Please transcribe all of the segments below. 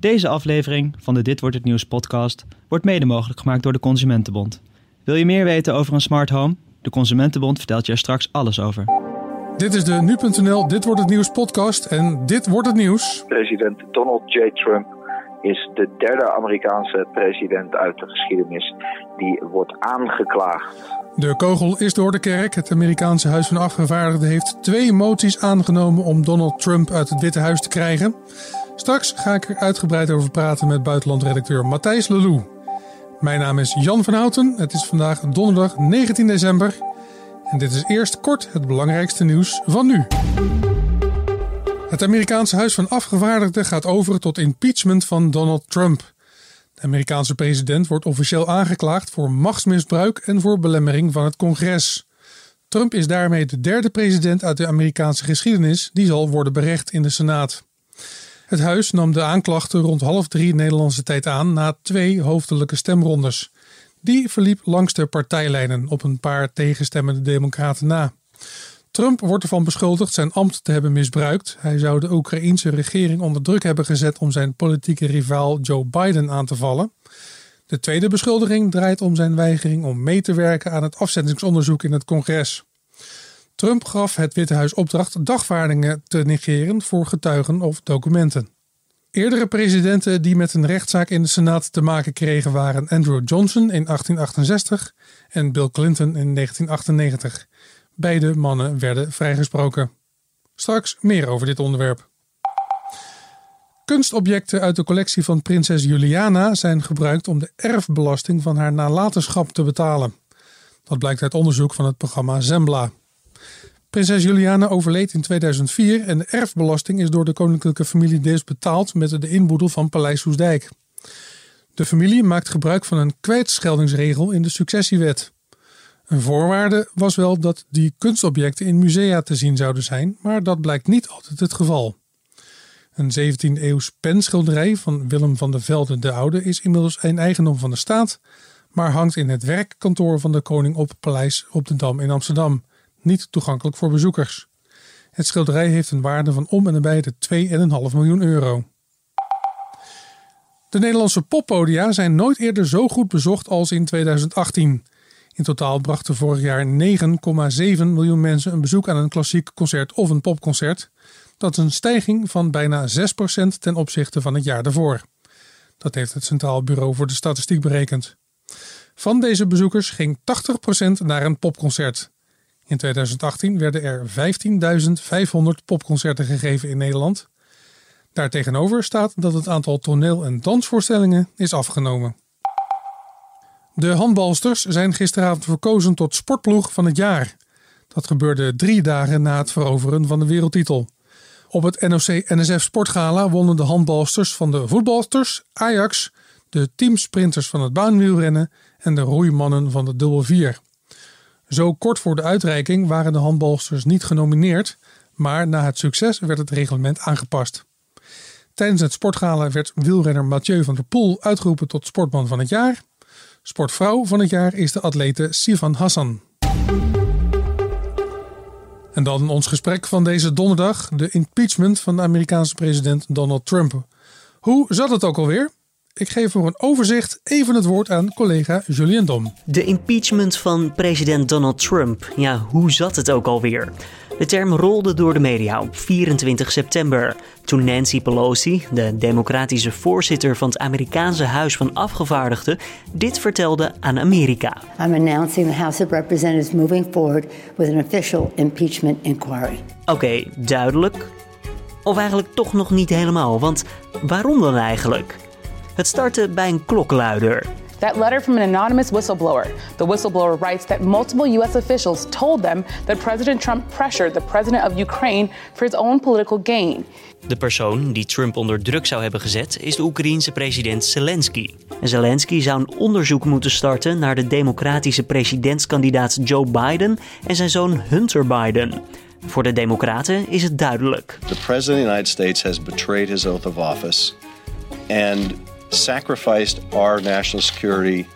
Deze aflevering van de Dit wordt het nieuws podcast wordt mede mogelijk gemaakt door de Consumentenbond. Wil je meer weten over een smart home? De Consumentenbond vertelt je er straks alles over. Dit is de nu.nl Dit wordt het nieuws podcast en dit wordt het nieuws. President Donald J. Trump is de derde Amerikaanse president uit de geschiedenis die wordt aangeklaagd. De kogel is door de kerk. Het Amerikaanse Huis van Afgevaardigden heeft twee moties aangenomen om Donald Trump uit het Witte Huis te krijgen. Straks ga ik er uitgebreid over praten met buitenlandredacteur Matthijs Lelou. Mijn naam is Jan van Houten. Het is vandaag donderdag 19 december. En dit is eerst kort het belangrijkste nieuws van nu. Het Amerikaanse Huis van Afgevaardigden gaat over tot impeachment van Donald Trump. De Amerikaanse president wordt officieel aangeklaagd voor machtsmisbruik en voor belemmering van het congres. Trump is daarmee de derde president uit de Amerikaanse geschiedenis die zal worden berecht in de Senaat. Het huis nam de aanklachten rond half drie Nederlandse tijd aan na twee hoofdelijke stemrondes. Die verliep langs de partijlijnen op een paar tegenstemmende democraten na. Trump wordt ervan beschuldigd zijn ambt te hebben misbruikt. Hij zou de Oekraïense regering onder druk hebben gezet om zijn politieke rivaal Joe Biden aan te vallen. De tweede beschuldiging draait om zijn weigering om mee te werken aan het afzettingsonderzoek in het congres. Trump gaf het Witte Huis opdracht dagvaardingen te negeren voor getuigen of documenten. Eerdere presidenten die met een rechtszaak in de Senaat te maken kregen waren Andrew Johnson in 1868 en Bill Clinton in 1998. Beide mannen werden vrijgesproken. Straks meer over dit onderwerp. Kunstobjecten uit de collectie van prinses Juliana zijn gebruikt om de erfbelasting van haar nalatenschap te betalen. Dat blijkt uit onderzoek van het programma Zembla. Prinses Juliana overleed in 2004 en de erfbelasting is door de koninklijke familie deels betaald met de inboedel van Paleis Soesdijk. De familie maakt gebruik van een kwijtscheldingsregel in de successiewet. Een voorwaarde was wel dat die kunstobjecten in musea te zien zouden zijn, maar dat blijkt niet altijd het geval. Een 17e-eeuws penschilderij van Willem van der Velde de Oude is inmiddels een eigendom van de staat, maar hangt in het werkkantoor van de koning op Paleis op de Dam in Amsterdam, niet toegankelijk voor bezoekers. Het schilderij heeft een waarde van om en nabij de 2,5 miljoen euro. De Nederlandse poppodia zijn nooit eerder zo goed bezocht als in 2018. In totaal brachten vorig jaar 9,7 miljoen mensen een bezoek aan een klassiek concert of een popconcert. Dat is een stijging van bijna 6% ten opzichte van het jaar daarvoor. Dat heeft het Centraal Bureau voor de Statistiek berekend. Van deze bezoekers ging 80% naar een popconcert. In 2018 werden er 15.500 popconcerten gegeven in Nederland. Daartegenover staat dat het aantal toneel- en dansvoorstellingen is afgenomen. De handbalsters zijn gisteravond verkozen tot sportploeg van het jaar. Dat gebeurde drie dagen na het veroveren van de wereldtitel. Op het NOC-NSF Sportgala wonnen de handbalsters van de voetbalsters, Ajax, de teamsprinters van het baanwielrennen en de roeimannen van de dubbel. Zo kort voor de uitreiking waren de handbalsters niet genomineerd, maar na het succes werd het reglement aangepast. Tijdens het sportgala werd wielrenner Mathieu van der Poel uitgeroepen tot sportman van het jaar Sportvrouw van het jaar is de atlete Sivan Hassan. En dan ons gesprek van deze donderdag: de impeachment van de Amerikaanse president Donald Trump. Hoe zat het ook alweer? Ik geef voor een overzicht even het woord aan collega Julien Dom. De impeachment van president Donald Trump. Ja, hoe zat het ook alweer? De term rolde door de media op 24 september, toen Nancy Pelosi, de democratische voorzitter van het Amerikaanse Huis van Afgevaardigden, dit vertelde aan Amerika. I'm announcing the House of Representatives moving forward with an official impeachment inquiry. Oké, duidelijk. Of eigenlijk toch nog niet helemaal, want waarom dan eigenlijk? Het startte bij een klokluider. That letter from an anonymous whistleblower. The whistleblower writes that multiple U.S. officials told them that President Trump pressured the president of Ukraine for his own political gain. De persoon die Trump onder druk zou hebben gezet is de Oekraïense president Zelensky. En Zelensky zou een onderzoek moeten starten naar de democratische presidentskandidaat Joe Biden en zijn zoon Hunter Biden. Voor de Democraten is het duidelijk. The president of the United States has betrayed his oath of office and sacrificed our national security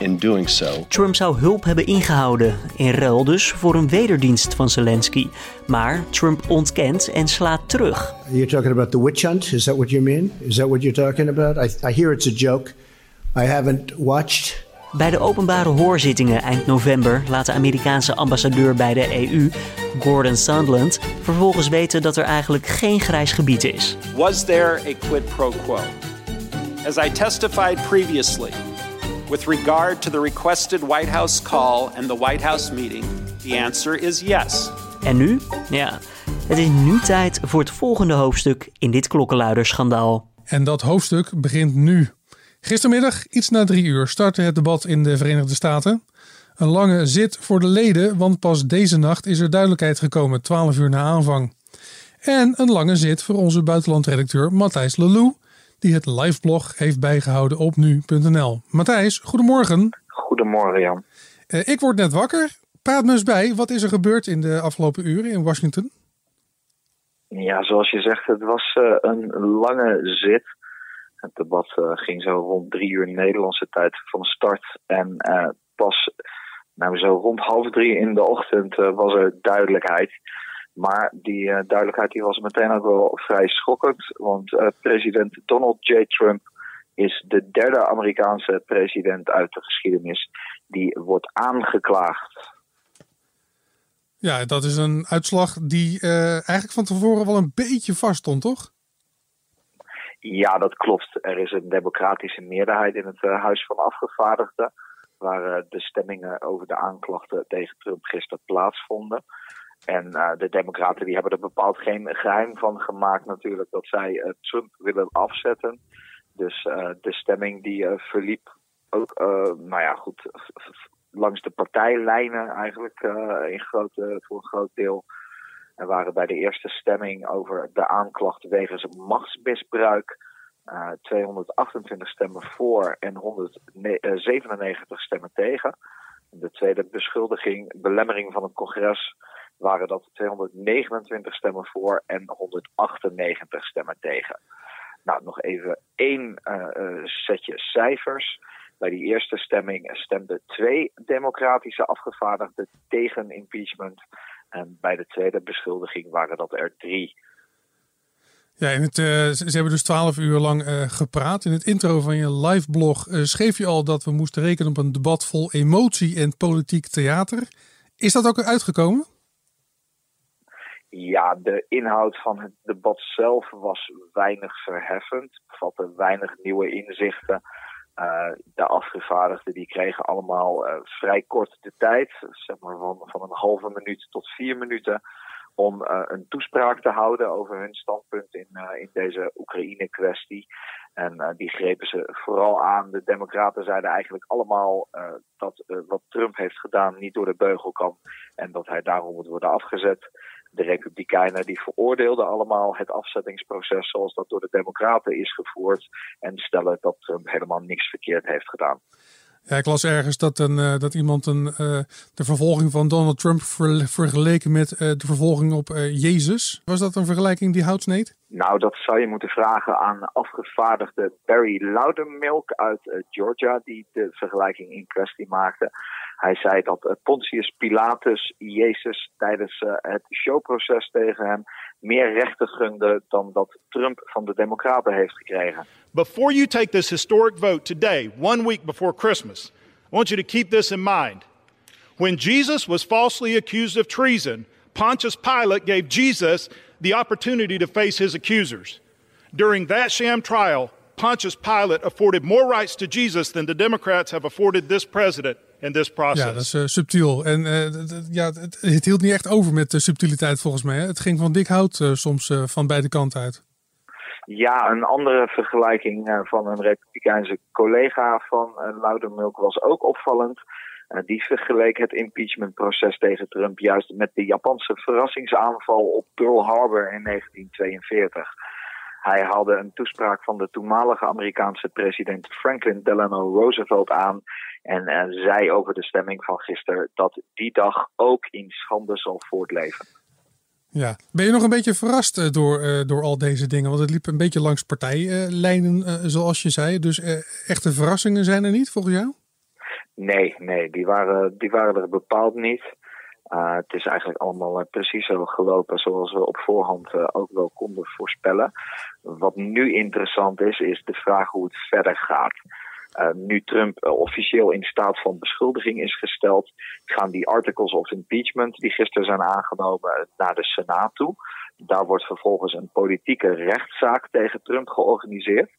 in doing so. Trump zou hulp hebben ingehouden, in ruil dus voor een wederdienst van Zelensky. Maar Trump ontkent en slaat terug. You're talking about the witch hunt? Is that what you mean? Is that what you're talking about? I, I hear it's a joke. I haven't watched. Bij de openbare hoorzittingen eind november laat de Amerikaanse ambassadeur bij de EU, Gordon Sondland, vervolgens weten dat er eigenlijk geen grijs gebied is. Was there a quid pro quo? As I testified previously, with regard to the requested White House call and the White House meeting, the answer is yes. En nu? Ja, het is nu tijd voor het volgende hoofdstuk in dit klokkenluiderschandaal. En dat hoofdstuk begint nu. Gistermiddag, iets na drie uur, startte het debat in de Verenigde Staten. Een lange zit voor de leden, want pas deze nacht is er duidelijkheid gekomen, 12 uur na aanvang. En een lange zit voor onze buitenlandredacteur Matthijs Lelou, die het liveblog heeft bijgehouden op nu.nl. Matthijs, goedemorgen. Goedemorgen Jan. Uh, ik word net wakker. Praat me eens bij, wat is er gebeurd in de afgelopen uren in Washington? Ja, zoals je zegt, het was uh, een lange zit. Het debat uh, ging zo rond drie uur Nederlandse tijd van start. En pas nou, zo rond half drie in de ochtend was er duidelijkheid. Maar die duidelijkheid die was meteen ook wel vrij schokkend. Want president Donald J. Trump is de derde Amerikaanse president uit de geschiedenis die wordt aangeklaagd. Ja, dat is een uitslag die eigenlijk van tevoren wel een beetje vast stond, toch? Ja, dat klopt. Er is een democratische meerderheid in het Huis van Afgevaardigden. Waar de stemmingen over de aanklachten tegen Trump gisteren plaatsvonden. En uh, de Democraten die hebben er bepaald geen geheim van gemaakt, natuurlijk, dat zij Trump willen afzetten. Dus de stemming die verliep ook, nou ja, goed, langs de partijlijnen eigenlijk in grote, voor een groot deel. Er waren bij de eerste stemming over de aanklacht wegens machtsmisbruik uh, 228 stemmen voor en 197 stemmen tegen. De tweede beschuldiging, belemmering van het congres, waren dat 229 stemmen voor en 198 stemmen tegen. Nou, nog even één uh, setje cijfers. Bij die eerste stemming stemden twee democratische afgevaardigden tegen impeachment. En bij de tweede beschuldiging waren dat er drie. Ja, in het, uh, ze hebben dus twaalf uur lang gepraat. In het intro van je live blog schreef je al dat we moesten rekenen op een debat vol emotie en politiek theater. Is dat ook uitgekomen? Ja, de inhoud van het debat zelf was weinig verheffend. Bevatte weinig nieuwe inzichten. Uh, de afgevaardigden die kregen allemaal uh, vrij kort de tijd, zeg maar van, van een halve minuut tot vier minuten, om uh, een toespraak te houden over hun standpunt in, in deze Oekraïne-kwestie. En die grepen ze vooral aan. De Democraten zeiden eigenlijk allemaal dat wat Trump heeft gedaan niet door de beugel kan en dat hij daarom moet worden afgezet de Republikeinen die veroordeelden allemaal het afzettingsproces zoals dat door de Democraten is gevoerd. En stellen dat Trump helemaal niks verkeerd heeft gedaan. Ja, ik las ergens dat, een, uh, dat iemand een, uh, de vervolging van Donald Trump ver, vergeleken met uh, de vervolging op Jezus. Was dat een vergelijking die hout sneed? Nou, dat zou je moeten vragen aan afgevaardigde Barry Loudermilk uit Georgia, die de vergelijking in kwestie maakte. Hij zei dat Pontius Pilatus Jezus tijdens het showproces tegen hem meer rechten gunde dan dat Trump van de Democraten heeft gekregen. Before you take this historic vote today, one week before Christmas, I want you to keep this in mind. When Jesus was falsely accused of treason, Pontius Pilate gave Jesus the opportunity to face his accusers. During that sham trial, Pontius Pilate afforded more rights to Jesus than the Democrats have afforded this president in this process. Ja, dat is uh, subtiel. En uh, ja, het, het, hield niet echt over met de subtiliteit volgens mij. Hè? Het ging van dik hout uh, soms van beide kanten uit. Ja, een andere vergelijking van een republikeinse collega van Loudermilk was ook opvallend. Die vergeleek het impeachmentproces tegen Trump juist met de Japanse verrassingsaanval op Pearl Harbor in 1942. Hij haalde een toespraak van de toenmalige Amerikaanse president Franklin Delano Roosevelt aan. En uh, zei over de stemming van gisteren dat die dag ook in schande zal voortleven. Ja, ben je nog een beetje verrast uh, door, uh, door al deze dingen? Want het liep een beetje langs partijlijnen, zoals je zei. Dus echte verrassingen zijn er niet volgens jou? Nee, nee, die waren, die waren er bepaald niet. Uh, het is eigenlijk allemaal uh, precies zo gelopen zoals we op voorhand uh, ook wel konden voorspellen. Wat nu interessant is, is de vraag hoe het verder gaat. nu Trump officieel in staat van beschuldiging is gesteld, gaan die articles of impeachment die gisteren zijn aangenomen naar de Senaat toe. Daar wordt vervolgens een politieke rechtszaak tegen Trump georganiseerd.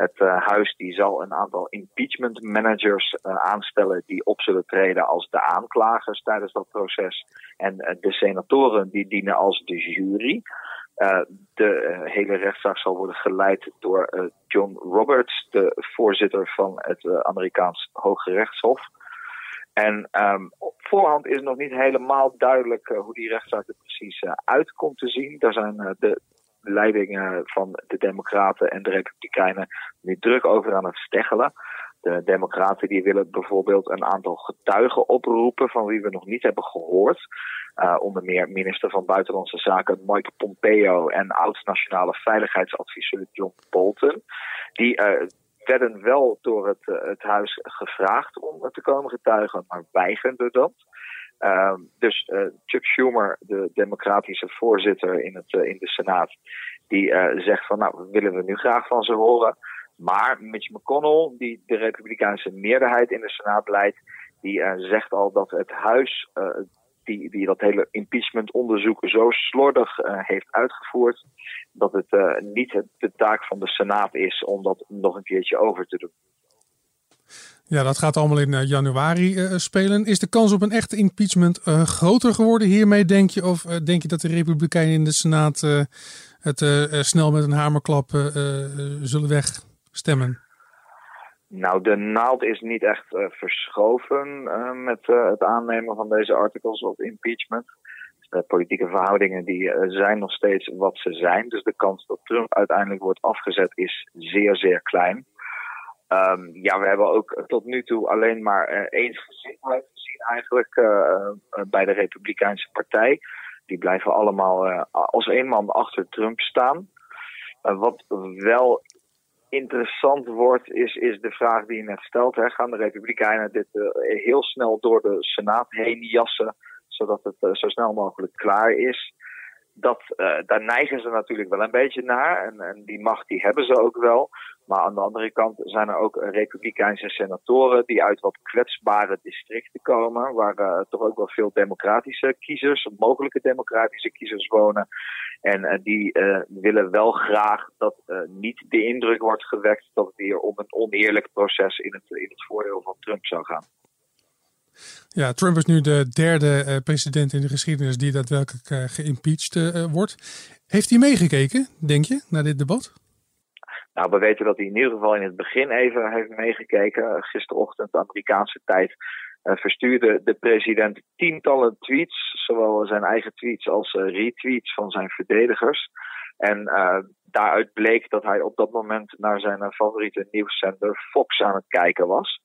Het uh, huis die zal een aantal impeachment managers uh, aanstellen die op zullen treden als de aanklagers tijdens dat proces. En uh, de senatoren die dienen als de jury. de hele rechtszaak zal worden geleid door John Roberts, de voorzitter van het Amerikaans Hoge Rechtshof. En um, op voorhand is nog niet helemaal duidelijk hoe die rechtszaak er precies uit komt te zien. Daar zijn de leiding van de Democraten en de Republikeinen nu druk over aan het steggelen. De Democraten die willen bijvoorbeeld een aantal getuigen oproepen van wie we nog niet hebben gehoord. Uh, onder meer minister van Buitenlandse Zaken Mike Pompeo en oud-nationale veiligheidsadviseur John Bolton. Die uh, werden wel door het, uh, het huis gevraagd om te komen getuigen, maar weigerden dat. Uh, dus uh, Chuck Schumer, de democratische voorzitter in, het, uh, in de Senaat, die zegt van nou, willen we nu graag van ze horen. Maar Mitch McConnell, die de republikeinse meerderheid in de Senaat leidt, die zegt al dat het huis die, die dat hele impeachment-onderzoek zo slordig heeft uitgevoerd, dat het niet de taak van de Senaat is om dat nog een keertje over te doen. Ja, dat gaat allemaal in eh, januari spelen. Is de kans op een echte impeachment groter geworden hiermee, denk je? Of denk je dat de Republikeinen in de Senaat het snel met een hamerklap zullen wegstemmen? Nou, de naald is niet echt verschoven met het aannemen van deze articles of impeachment. De politieke verhoudingen die, zijn nog steeds wat ze zijn. Dus de kans dat Trump uiteindelijk wordt afgezet is zeer, zeer klein. Um, ja, we hebben ook tot nu toe alleen maar uh, eensgezindheid gezien eigenlijk bij de Republikeinse Partij. Die blijven allemaal als één man achter Trump staan. wat wel interessant wordt, is, is de vraag die je net stelt. Hè. Gaan de Republikeinen dit heel snel door de Senaat heen jassen, zodat het zo snel mogelijk klaar is? Dat, daar neigen ze natuurlijk wel een beetje naar. En, en die macht die hebben ze ook wel. Maar aan de andere kant zijn er ook republikeinse senatoren die uit wat kwetsbare districten komen, waar uh, toch ook wel veel democratische kiezers, mogelijke democratische kiezers wonen. En uh, die willen wel graag dat niet de indruk wordt gewekt dat het hier om een oneerlijk proces in het, in het voordeel van Trump zou gaan. Ja, Trump is nu de derde president in de geschiedenis die daadwerkelijk geïmpeached wordt. Heeft hij meegekeken, denk je, naar dit debat? Nou, we weten dat hij in ieder geval in het begin even heeft meegekeken. Gisterochtend, Amerikaanse tijd, verstuurde de president tientallen tweets, zowel zijn eigen tweets als retweets van zijn verdedigers. En daaruit bleek dat hij op dat moment naar zijn favoriete nieuwszender Fox aan het kijken was.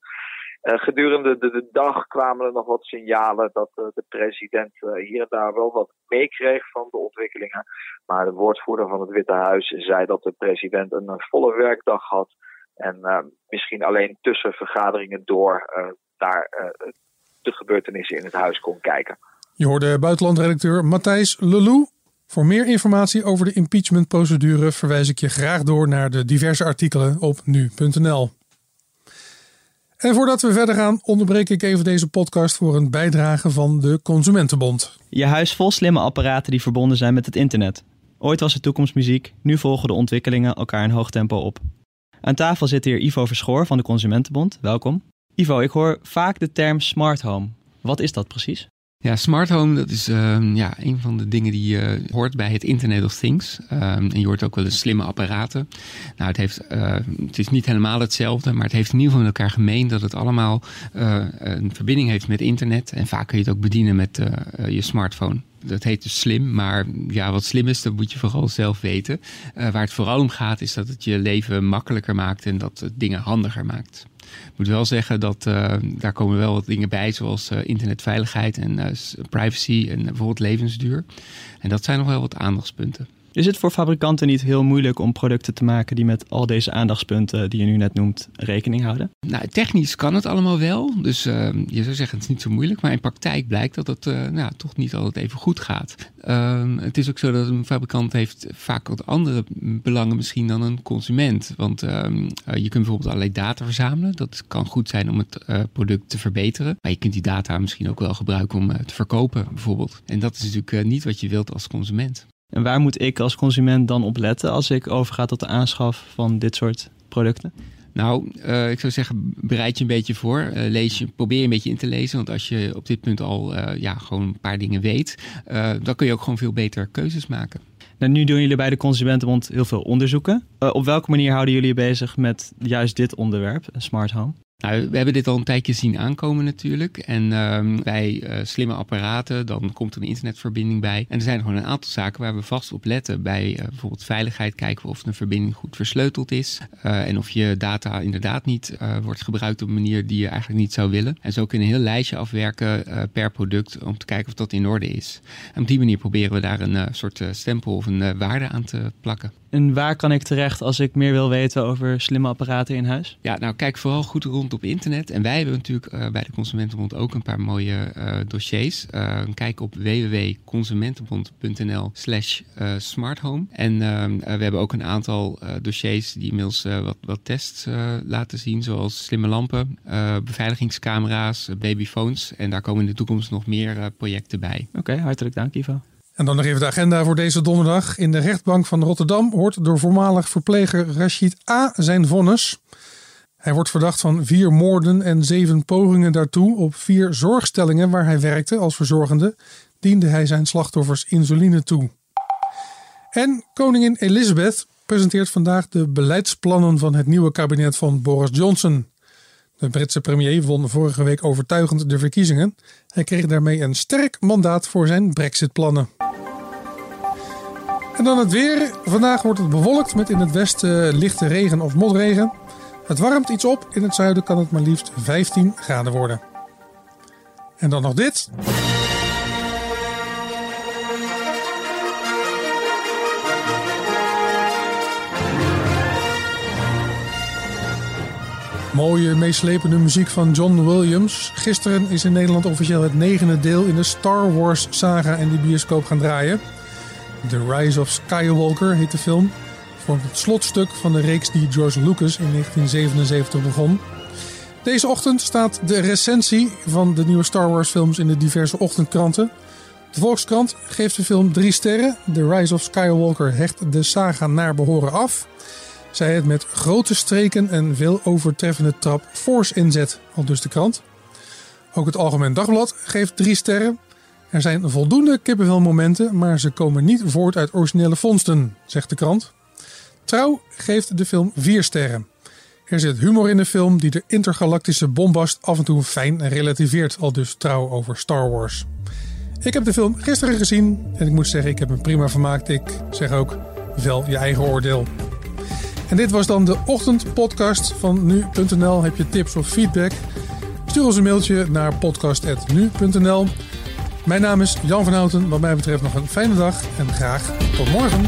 Uh, gedurende de, de, dag kwamen er nog wat signalen dat uh, de president uh, hier en daar wel wat meekreeg van de ontwikkelingen. Maar de woordvoerder van het Witte Huis zei dat de president een volle werkdag had. En misschien alleen tussen vergaderingen door naar de gebeurtenissen in het huis kon kijken. Je hoorde buitenlandredacteur Matthijs Lelou. Voor meer informatie over de impeachmentprocedure verwijs ik je graag door naar de diverse artikelen op nu.nl. En voordat we verder gaan, onderbreek ik even deze podcast voor een bijdrage van de Consumentenbond. Je huis vol slimme apparaten die verbonden zijn met het internet. Ooit was het toekomstmuziek, nu volgen de ontwikkelingen elkaar in hoog tempo op. Aan tafel zit hier Ivo Verschoor van de Consumentenbond. Welkom. Ivo, ik hoor vaak de term smart home. Wat is dat precies? Ja, smart home, dat is uh, ja, een van de dingen die je hoort bij het Internet of Things. Um, en je hoort ook wel eens slimme apparaten. Nou, het, heeft, uh, het is niet helemaal hetzelfde, maar het heeft in ieder geval met elkaar gemeen dat het allemaal uh, een verbinding heeft met internet. En vaak kun je het ook bedienen met je smartphone. Dat heet dus slim, maar ja, wat slim is, dat moet je vooral zelf weten. waar het vooral om gaat, is dat het je leven makkelijker maakt en dat het dingen handiger maakt. Ik moet wel zeggen dat uh, daar komen wel wat dingen bij, zoals uh, internetveiligheid en uh, privacy en bijvoorbeeld levensduur. En dat zijn nog wel wat aandachtspunten. Is het voor fabrikanten niet heel moeilijk om producten te maken die met al deze aandachtspunten die je nu net noemt rekening houden? Nou, technisch kan het allemaal wel. Dus uh, je zou zeggen het is niet zo moeilijk. Maar in praktijk blijkt dat het uh, nou, toch niet altijd even goed gaat. Uh, het is ook zo dat een fabrikant heeft vaak wat andere belangen misschien dan een consument. Want ehm, eh, je kunt bijvoorbeeld allerlei data verzamelen. Dat kan goed zijn om het product te verbeteren. Maar je kunt die data misschien ook wel gebruiken om te verkopen bijvoorbeeld. En dat is natuurlijk niet wat je wilt als consument. En waar moet ik als consument dan op letten als ik overga tot de aanschaf van dit soort producten? Nou, uh, ik zou zeggen, bereid je een beetje voor. Uh, lees je, probeer je een beetje in te lezen. Want als je op dit punt al uh, ja, gewoon een paar dingen weet, dan kun je ook gewoon veel beter keuzes maken. Nou, nu doen jullie bij de Consumentenbond heel veel onderzoeken. op welke manier houden jullie je bezig met juist dit onderwerp, smart home? Nou, we hebben dit al een tijdje zien aankomen natuurlijk. En uh, bij uh, slimme apparaten, dan komt er een internetverbinding bij. En er zijn gewoon een aantal zaken waar we vast op letten. Bij uh, bijvoorbeeld veiligheid kijken we of een verbinding goed versleuteld is. Uh, en of je data inderdaad niet wordt gebruikt op een manier die je eigenlijk niet zou willen. En zo kunnen we een heel lijstje afwerken per product om te kijken of dat in orde is. En op die manier proberen we daar een soort stempel of een waarde aan te plakken. En waar kan ik terecht als ik meer wil weten over slimme apparaten in huis? Ja, nou kijk vooral goed rond op internet. En wij hebben natuurlijk uh, bij de Consumentenbond ook een paar mooie uh, dossiers. Uh, kijk op www.consumentenbond.nl slash smarthome. En we hebben ook een aantal dossiers die inmiddels wat, wat tests laten zien. Zoals slimme lampen, beveiligingscamera's, babyphones. En daar komen in de toekomst nog meer projecten bij. Oké, hartelijk dank Ivo. En dan nog even de agenda voor deze donderdag. In de rechtbank van Rotterdam hoort door voormalig verpleger Rashid A. zijn vonnis. Hij wordt verdacht van vier moorden en zeven pogingen daartoe. Op vier zorgstellingen waar hij werkte als verzorgende diende hij zijn slachtoffers insuline toe. En koningin Elizabeth presenteert vandaag de beleidsplannen van het nieuwe kabinet van Boris Johnson. De Britse premier won vorige week overtuigend de verkiezingen. Hij kreeg daarmee een sterk mandaat voor zijn Brexit-plannen. En dan het weer. Vandaag wordt het bewolkt met in het westen lichte regen of motregen. Het warmt iets op. In het zuiden kan het maar liefst 15 graden worden. En dan nog dit. Mooie, meeslepende muziek van John Williams. Gisteren is in Nederland officieel het negende deel in de Star Wars saga in de bioscoop gaan draaien. The Rise of Skywalker heet de film. Vormt het slotstuk van de reeks die George Lucas in 1977 begon. Deze ochtend staat de recensie van de nieuwe Star Wars films in de diverse ochtendkranten. De Volkskrant geeft de film drie sterren. The Rise of Skywalker hecht de saga naar behoren af zij het met grote streken en veel overtreffende trap Force inzet, al dus de krant. Ook het Algemeen Dagblad geeft drie sterren. Er zijn voldoende kippenvelmomenten, maar ze komen niet voort uit originele vondsten, zegt de krant. Trouw geeft de film vier sterren. Er zit humor in de film die de intergalactische bombast af en toe fijn relativeert, al dus trouw over Star Wars. Ik heb de film gisteren gezien en ik moet zeggen, ik heb me prima vermaakt. Ik zeg ook, vel je eigen oordeel. En dit was dan de ochtendpodcast van nu.nl. Heb je tips of feedback? Stuur ons een mailtje naar podcast.nu.nl. Mijn naam is Jan van Houten. Wat mij betreft nog een fijne dag en graag tot morgen.